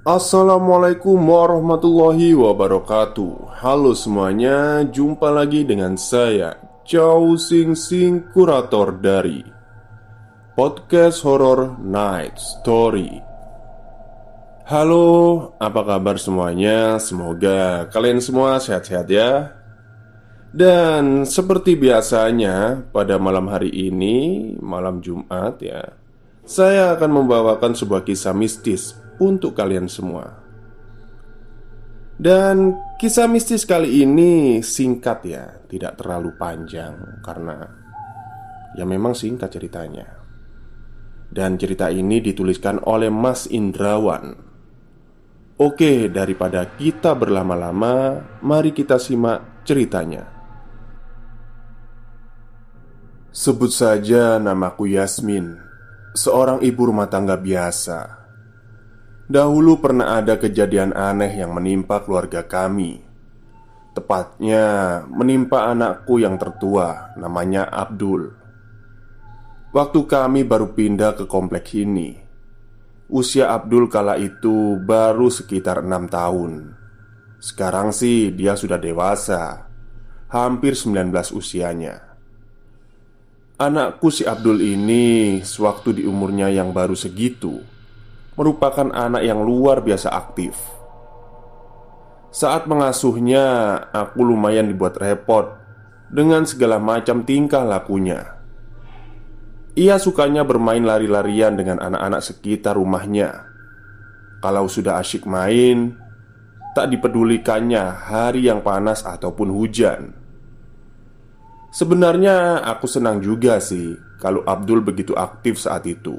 Assalamualaikum warahmatullahi wabarakatuh. Halo semuanya, jumpa lagi dengan saya Chow Sing Sing Kurator dari Podcast Horror Night Story. Halo, apa kabar semuanya? Semoga kalian semua sehat-sehat ya. Dan seperti biasanya pada malam hari ini, malam Jumat ya Saya akan membawakan sebuah kisah mistis untuk kalian semua. Dan kisah mistis kali ini singkat ya, tidak terlalu panjang karena ya memang singkat ceritanya. Dan cerita ini dituliskan oleh Mas Indrawan. Oke, daripada kita berlama-lama, mari kita simak ceritanya. Sebut saja namaku Yasmin, seorang ibu rumah tangga biasa Dahulu pernah ada kejadian aneh yang menimpa keluarga kami. Tepatnya menimpa anakku yang tertua, namanya Abdul. Waktu kami baru pindah ke kompleks ini, usia Abdul kala itu baru sekitar enam tahun. Sekarang sih dia sudah dewasa, hampir 19 usianya. Anakku si Abdul ini, sewaktu di umurnya yang baru segitu, merupakan anak yang luar biasa aktif. Saat mengasuhnya, aku lumayan dibuat repot dengan segala macam tingkah lakunya. Ia sukanya bermain lari-larian dengan anak-anak sekitar rumahnya. Kalau sudah asyik main, tak dipedulikannya hari yang panas ataupun hujan. Sebenarnya aku senang juga sih kalau Abdul begitu aktif saat itu.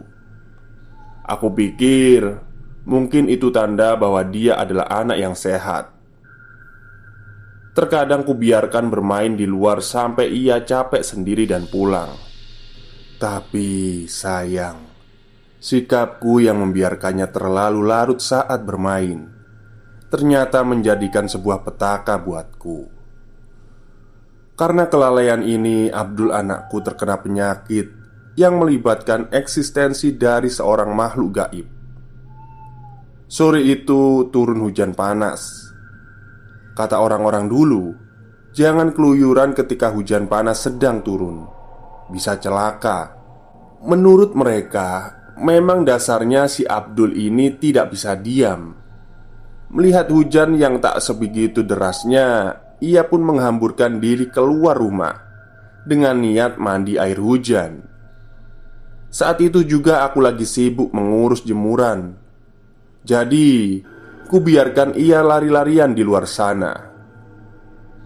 Aku pikir mungkin itu tanda bahwa dia adalah anak yang sehat. Terkadang kubiarkan bermain di luar sampai ia capek sendiri dan pulang. Tapi sayang, sikapku yang membiarkannya terlalu larut saat bermain ternyata menjadikan sebuah petaka buatku. Karena kelalaian ini, Abdul anakku terkena penyakit yang melibatkan eksistensi dari seorang makhluk gaib. Sore itu turun hujan panas. Kata orang-orang dulu, jangan keluyuran ketika hujan panas sedang turun, bisa celaka. Menurut mereka, memang dasarnya si Abdul ini tidak bisa diam. Melihat hujan yang tak sebegitu derasnya, ia pun menghamburkan diri keluar rumah dengan niat mandi air hujan. Saat itu juga aku lagi sibuk mengurus jemuran. Jadi, ku biarkan ia lari-larian di luar sana.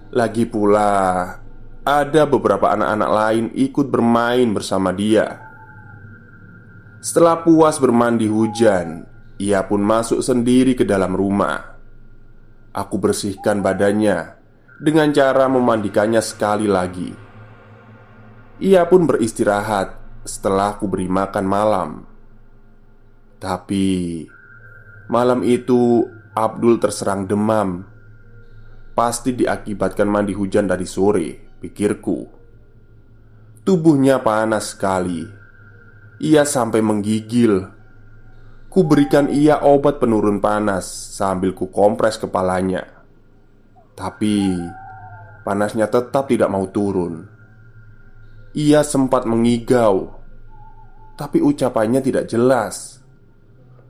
Lagi pula, ada beberapa anak-anak lain ikut bermain bersama dia. Setelah puas bermandi hujan Ia pun masuk sendiri ke dalam rumah. Aku bersihkan badannya Dengan cara memandikannya sekali lagi. Ia pun beristirahat setelah aku beri makan malam. Tapi malam itu Abdul terserang demam. Pasti diakibatkan mandi hujan dari sore, pikirku. Tubuhnya panas sekali. Ia sampai menggigil. Ku berikan ia obat penurun panas sambil ku kompres kepalanya. Tapi panasnya tetap tidak mau turun. Ia sempat mengigau, tapi ucapannya tidak jelas.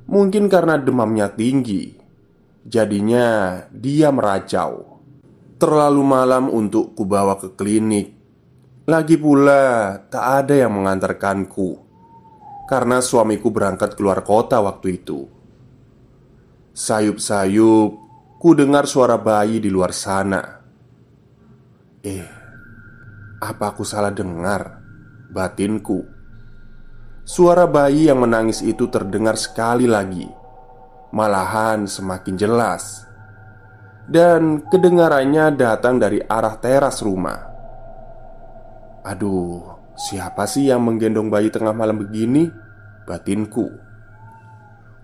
Mungkin karena demamnya tinggi, jadinya dia meracau. Terlalu malam untuk kubawa ke klinik. Lagi pula, tak ada yang mengantarkanku karena suamiku berangkat keluar kota waktu itu. Sayup-sayup, ku dengar suara bayi di luar sana. Eh, apa aku salah dengar? Batinku? Suara bayi yang menangis itu terdengar sekali lagi. Malahan semakin jelas. Dan kedengarannya datang dari arah teras rumah. Aduh, siapa sih yang menggendong bayi tengah malam begini? Batinku.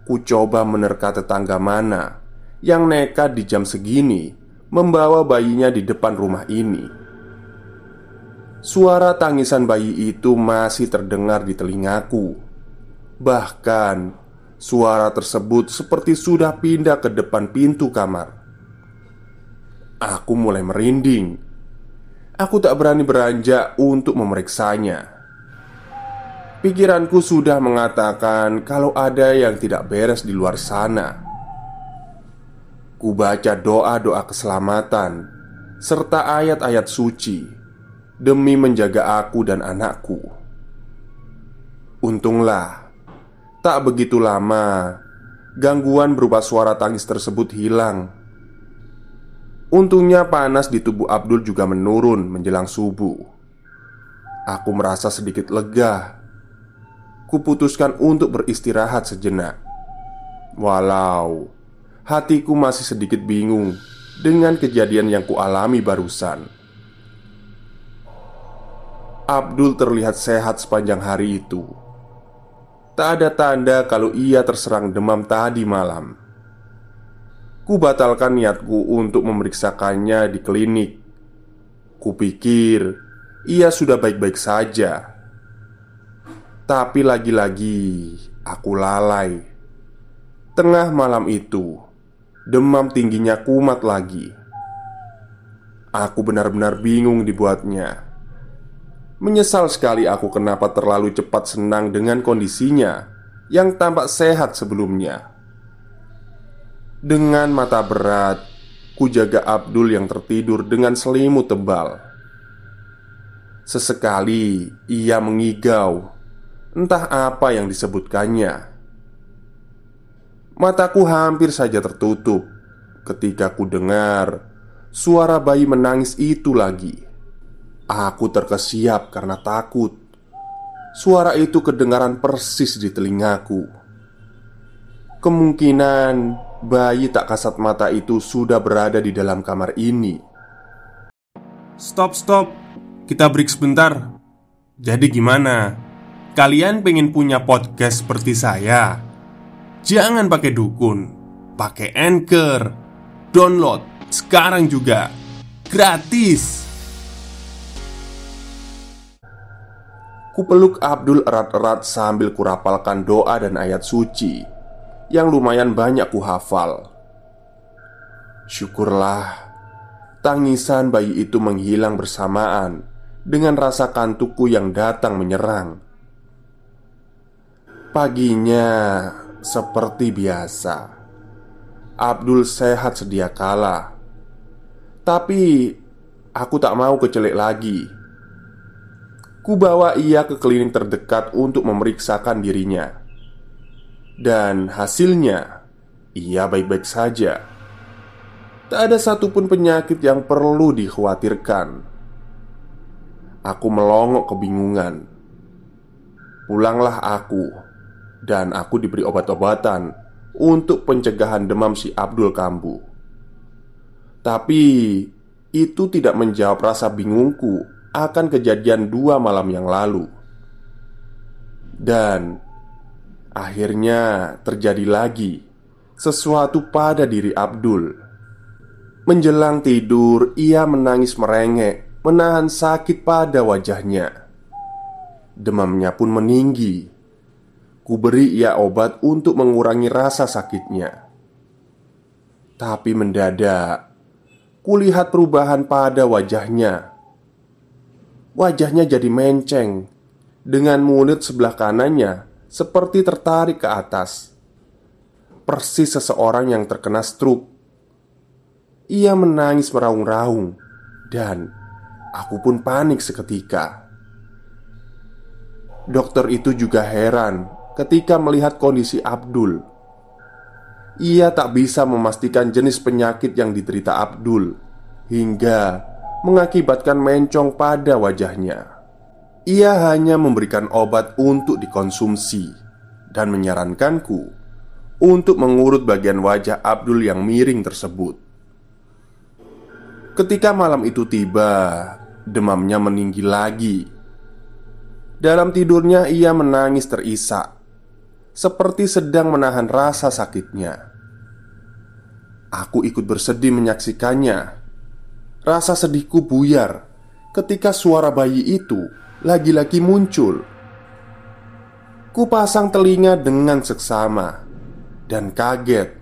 Ku coba menerka tetangga mana Yang nekat di jam segini Membawa bayinya di depan rumah ini Suara tangisan bayi itu masih terdengar di telingaku. Bahkan, suara tersebut seperti sudah pindah ke depan pintu kamar. Aku mulai merinding. Aku tak berani beranjak untuk memeriksanya. Pikiranku sudah mengatakan kalau ada yang tidak beres di luar sana. Ku baca doa-doa keselamatan serta ayat-ayat suci demi menjaga aku dan anakku. Untunglah, tak begitu lama gangguan berupa suara tangis tersebut hilang. Untungnya panas di tubuh Abdul juga menurun menjelang subuh. Aku merasa sedikit lega. Kuputuskan untuk beristirahat sejenak. Walau hatiku masih sedikit bingung dengan kejadian yang kualami barusan. Abdul terlihat sehat sepanjang hari itu. Tak ada tanda kalau ia terserang demam tadi malam. Ku batalkan niatku untuk memeriksakannya di klinik. Kupikir ia sudah baik-baik saja. Tapi lagi-lagi aku lalai. Tengah malam itu, demam tingginya kumat lagi. Aku benar-benar bingung dibuatnya. Menyesal sekali aku kenapa terlalu cepat senang dengan kondisinya yang tampak sehat sebelumnya. Dengan mata berat, ku jaga Abdul yang tertidur dengan selimut tebal. Sesekali ia mengigau, entah apa yang disebutkannya. Mataku hampir saja tertutup ketika ku dengar suara bayi menangis itu lagi. Aku terkesiap karena takut. Suara itu kedengaran persis di telingaku. Kemungkinan bayi tak kasat mata itu sudah berada di dalam kamar ini. Stop, stop, kita break sebentar. Jadi, gimana? Kalian pengen punya podcast seperti saya? Jangan pakai dukun, pakai anchor, download sekarang juga gratis. Kupeluk Abdul erat-erat sambil kurapalkan doa dan ayat suci Yang lumayan banyak kuhafal. Syukurlah Tangisan bayi itu menghilang bersamaan Dengan rasa kantukku yang datang menyerang. Paginya Seperti biasa Abdul sehat sedia kala. Tapi Aku tak mau kecelek lagi Kubawa ia ke klinik terdekat untuk memeriksakan dirinya. Dan hasilnya Ia baik-baik saja. Tak ada satupun penyakit yang perlu dikhawatirkan. Aku melongok kebingungan. Pulanglah aku Dan aku diberi obat-obatan Untuk pencegahan demam si Abdul Kambu. Tapi Itu tidak menjawab rasa bingungku akan kejadian dua malam yang lalu, dan akhirnya terjadi lagi sesuatu pada diri Abdul. Menjelang tidur, ia menangis merengek, menahan sakit pada wajahnya. Demamnya pun meninggi. Ku beri ia obat untuk mengurangi rasa sakitnya. Tapi mendadak kulihat perubahan pada wajahnya. Wajahnya jadi menceng, dengan mulut sebelah kanannya seperti tertarik ke atas. Persis seseorang yang terkena stroke. Ia menangis meraung-raung, dan aku pun panik seketika. Dokter itu juga heran ketika melihat kondisi Abdul ia tak bisa memastikan jenis penyakit yang diderita Abdul hingga mengakibatkan mencong pada wajahnya. Ia hanya memberikan obat untuk dikonsumsi dan menyarankanku untuk mengurut bagian wajah Abdul yang miring tersebut. Ketika malam itu tiba, demamnya meninggi lagi. Dalam tidurnya, ia menangis terisak seperti sedang menahan rasa sakitnya. Aku ikut bersedih menyaksikannya. Rasa sedihku buyar ketika suara bayi itu lagi-lagi muncul. Kupasang telinga dengan seksama dan kaget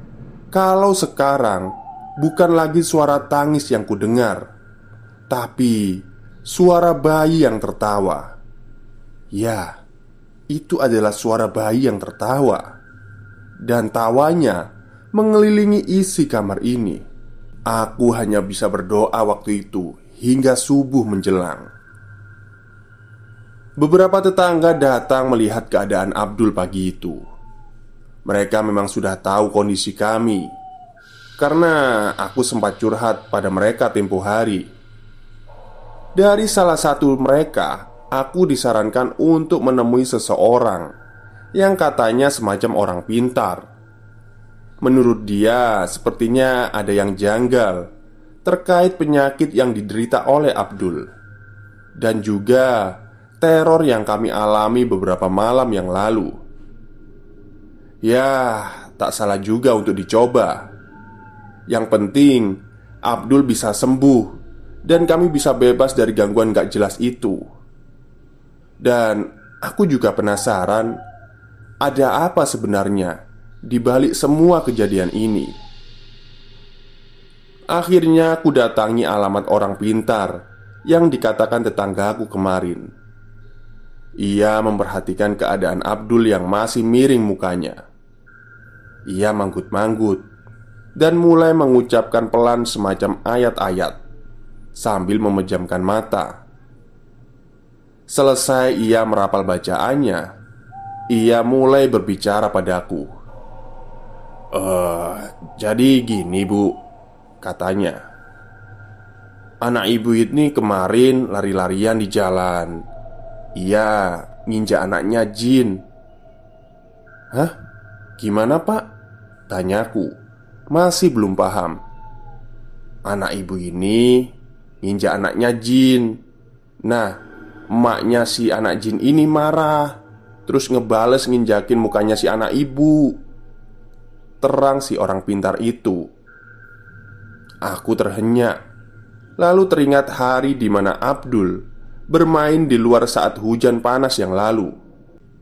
kalau sekarang bukan lagi suara tangis yang kudengar, tapi suara bayi yang tertawa. Ya, itu adalah suara bayi yang tertawa Dan tawanya mengelilingi isi kamar ini Aku hanya bisa berdoa waktu itu hingga subuh menjelang. Beberapa tetangga datang melihat keadaan Abdul pagi itu. Mereka memang sudah tahu kondisi kami Karena aku sempat curhat pada mereka tempo hari. Dari salah satu mereka aku disarankan untuk menemui seseorang yang katanya semacam orang pintar. Menurut dia, sepertinya ada yang janggal terkait penyakit yang diderita oleh Abdul, dan juga teror yang kami alami beberapa malam yang lalu. Ya, tak salah juga untuk dicoba. Yang penting, Abdul bisa sembuh, dan kami bisa bebas dari gangguan gak jelas itu. Dan aku juga penasaran Ada apa sebenarnya di balik semua kejadian ini. Akhirnya aku datangi alamat orang pintar Yang dikatakan tetanggaku kemarin. Ia memperhatikan keadaan Abdul yang masih miring mukanya. Ia manggut-manggut Dan mulai mengucapkan pelan semacam ayat-ayat Sambil memejamkan mata. Selesai ia merapal bacaannya Ia mulai berbicara padaku Eh, jadi gini bu Katanya. Anak ibu ini kemarin lari-larian di jalan. Ia nginjak anaknya Jin. Hah? Gimana pak? Tanyaku Masih belum paham. Anak ibu ini nginjak anaknya Jin. Nah, Emaknya si anak jin ini marah. Terus ngebales nginjakin mukanya si anak ibu Terang si orang pintar itu Aku terhenyak Lalu teringat hari di mana Abdul bermain di luar saat hujan panas yang lalu.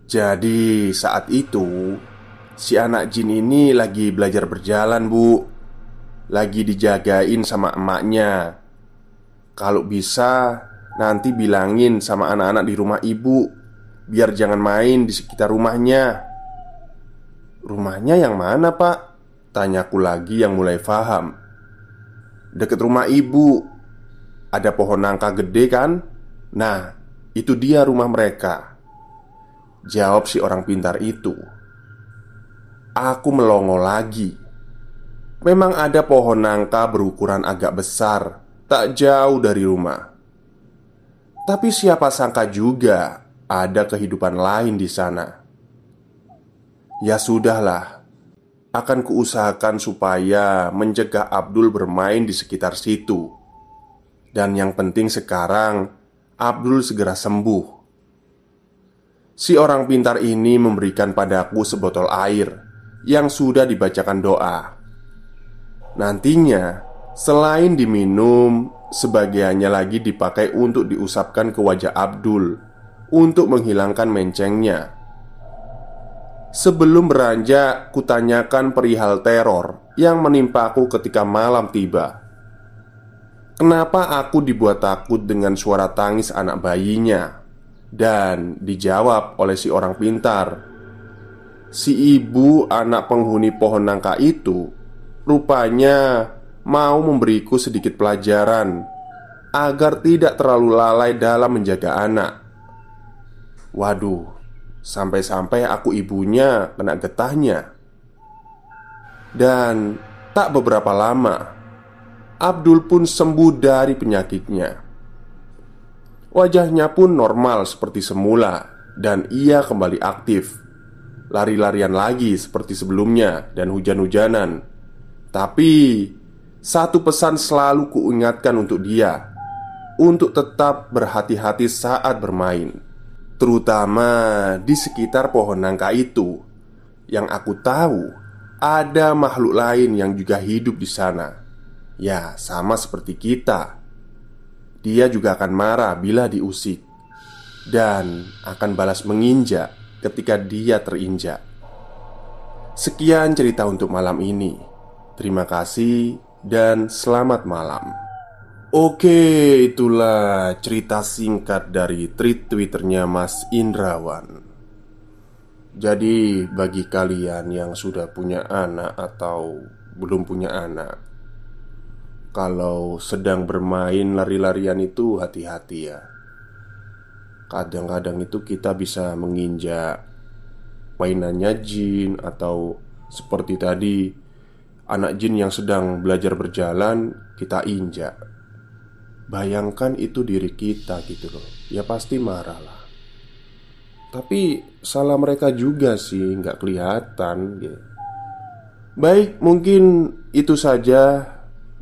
Jadi, saat itu si anak jin ini lagi belajar berjalan, Bu. Lagi dijagain sama emaknya. Kalau bisa, Nanti bilangin sama anak-anak di rumah ibu Biar jangan main di sekitar rumahnya Rumahnya yang mana pak? Tanyaku lagi yang mulai paham Deket rumah ibu Ada pohon nangka gede kan? Nah, itu dia rumah mereka Jawab si orang pintar itu Aku melongo lagi Memang ada pohon nangka berukuran agak besar Tak jauh dari rumah tapi siapa sangka juga ada kehidupan lain di sana. Ya sudahlah, akan kuusahakan supaya mencegah Abdul bermain di sekitar situ. Dan yang penting sekarang, Abdul segera sembuh. Si orang pintar ini memberikan padaku sebotol air yang sudah dibacakan doa. Nantinya, selain diminum, Sebagiannya lagi dipakai untuk diusapkan ke wajah Abdul Untuk menghilangkan mencengnya Sebelum beranjak, kutanyakan perihal teror yang menimpa aku ketika malam tiba. Kenapa aku dibuat takut dengan suara tangis anak bayinya? Dan dijawab oleh si orang pintar. Si ibu anak penghuni pohon nangka itu Rupanya mau memberiku sedikit pelajaran Agar tidak terlalu lalai dalam menjaga anak. Waduh, sampai-sampai aku ibunya kena getahnya Dan tak beberapa lama Abdul pun sembuh dari penyakitnya. Wajahnya pun normal seperti semula, dan ia kembali aktif. Lari-larian lagi seperti sebelumnya, dan hujan-hujanan. Tapi satu pesan selalu kuingatkan untuk dia untuk tetap berhati-hati saat bermain, terutama di sekitar pohon nangka itu. Yang aku tahu, ada makhluk lain yang juga hidup di sana Ya, sama seperti kita. Dia juga akan marah bila diusik dan akan balas menginjak ketika dia terinjak. Sekian cerita untuk malam ini. Terima kasih dan selamat malam. Oke, itulah cerita singkat dari tweet Twitternya Mas Indrawan. Jadi, bagi kalian yang sudah punya anak atau belum punya anak, kalau sedang bermain lari-larian itu hati-hati ya Kadang-kadang itu kita bisa menginjak mainannya jin Atau seperti tadi Anak jin yang sedang belajar berjalan Kita injak Bayangkan itu diri kita gitu loh Ya pasti marah lah Tapi salah mereka juga sih nggak kelihatan gitu Baik mungkin itu saja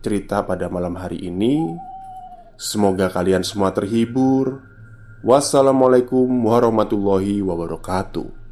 cerita pada malam hari ini. Semoga kalian semua terhibur. Wassalamualaikum warahmatullahi wabarakatuh.